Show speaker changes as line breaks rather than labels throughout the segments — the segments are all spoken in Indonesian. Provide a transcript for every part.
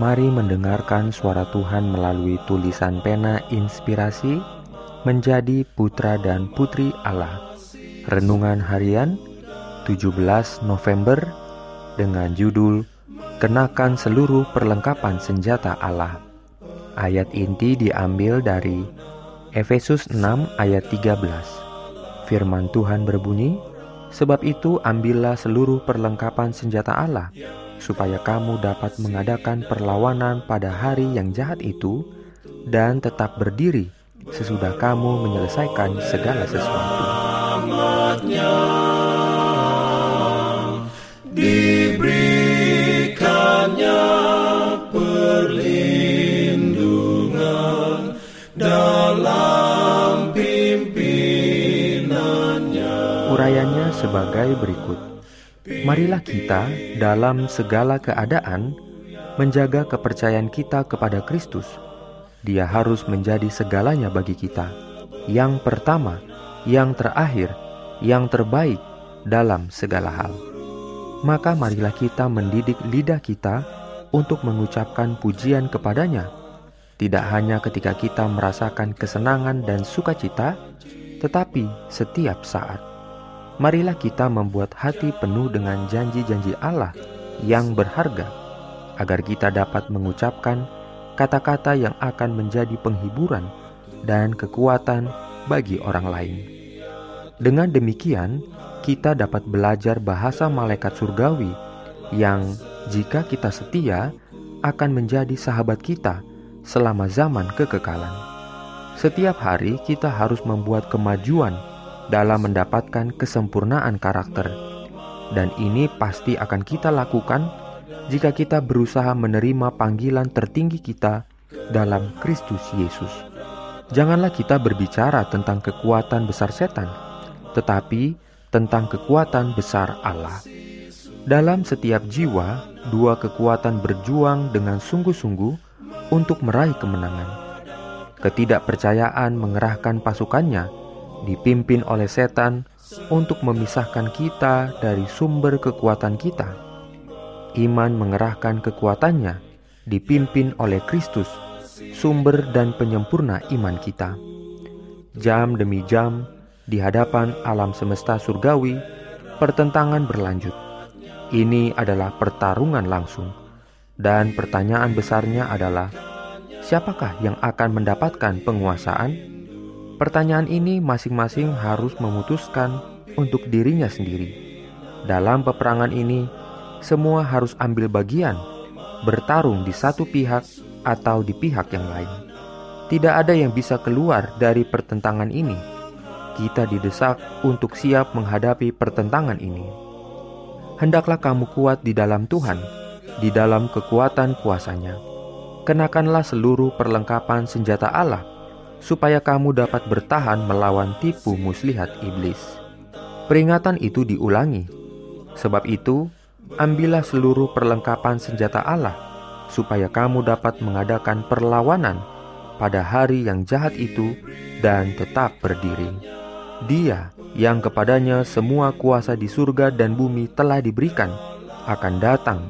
Mari mendengarkan suara Tuhan melalui tulisan pena inspirasi menjadi putra dan putri Allah. Renungan harian 17 November dengan judul Kenakan seluruh perlengkapan senjata Allah. Ayat inti diambil dari Efesus 6 ayat 13. Firman Tuhan berbunyi, Sebab itu ambillah seluruh perlengkapan senjata Allah supaya kamu dapat mengadakan perlawanan pada hari yang jahat itu dan tetap berdiri sesudah kamu menyelesaikan segala sesuatu.
Diberikannya perlindungan dalam pimpinannya.
Urayanya sebagai berikut. Marilah kita dalam segala keadaan menjaga kepercayaan kita kepada Kristus. Dia harus menjadi segalanya bagi kita. Yang pertama, yang terakhir, yang terbaik dalam segala hal. Maka marilah kita mendidik lidah kita untuk mengucapkan pujian kepadanya, tidak hanya ketika kita merasakan kesenangan dan sukacita, tetapi setiap saat marilah kita membuat hati penuh dengan janji-janji Allah yang berharga, agar kita dapat mengucapkan kata-kata yang akan menjadi penghiburan dan kekuatan bagi orang lain. Dengan demikian, kita dapat belajar bahasa malaikat surgawi yang, jika kita setia, akan menjadi sahabat kita selama zaman kekekalan. Setiap hari, kita harus membuat kemajuan dalam mendapatkan kesempurnaan karakter, dan ini pasti akan kita lakukan jika kita berusaha menerima panggilan tertinggi kita dalam Kristus Yesus. Janganlah kita berbicara tentang kekuatan besar setan, tetapi tentang kekuatan besar Allah. Dalam setiap jiwa, dua kekuatan berjuang dengan sungguh-sungguh untuk meraih kemenangan. Ketidakpercayaan mengerahkan pasukannya dipimpin oleh setan untuk memisahkan kita dari sumber kekuatan kita. Iman mengerahkan kekuatannya, dipimpin oleh Kristus, sumber dan penyempurna iman kita. Jam demi jam, di hadapan alam semesta surgawi, pertentangan berlanjut. Ini adalah pertarungan langsung, dan pertanyaan besarnya adalah: siapakah yang akan mendapatkan penguasaan? Pertanyaan ini masing-masing harus memutuskan untuk dirinya sendiri. Dalam peperangan ini, semua harus ambil bagian, bertarung di satu pihak atau di pihak yang lain. Tidak ada yang bisa keluar dari pertentangan ini. Kita didesak untuk siap menghadapi pertentangan ini. Hendaklah kamu kuat di dalam Tuhan, di dalam kekuatan kuasanya. Kenakanlah seluruh perlengkapan senjata Allah supaya kamu dapat bertahan melawan tipu muslihat iblis. Peringatan itu diulangi. Sebab itu, ambillah seluruh perlengkapan senjata Allah, supaya kamu dapat mengadakan perlawanan pada hari yang jahat itu dan tetap berdiri. Dia yang kepadanya semua kuasa di surga dan bumi telah diberikan, akan datang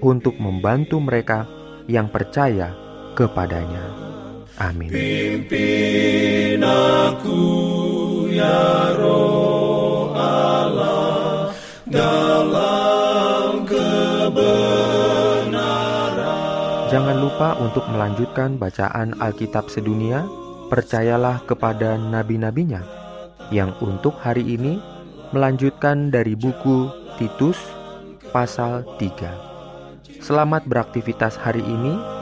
untuk membantu mereka yang percaya kepadanya. Amin.
Pimpin aku ya roh Allah dalam kebenaran.
Jangan lupa untuk melanjutkan bacaan Alkitab sedunia. Percayalah kepada nabi-nabinya yang untuk hari ini melanjutkan dari buku Titus pasal 3. Selamat beraktivitas hari ini.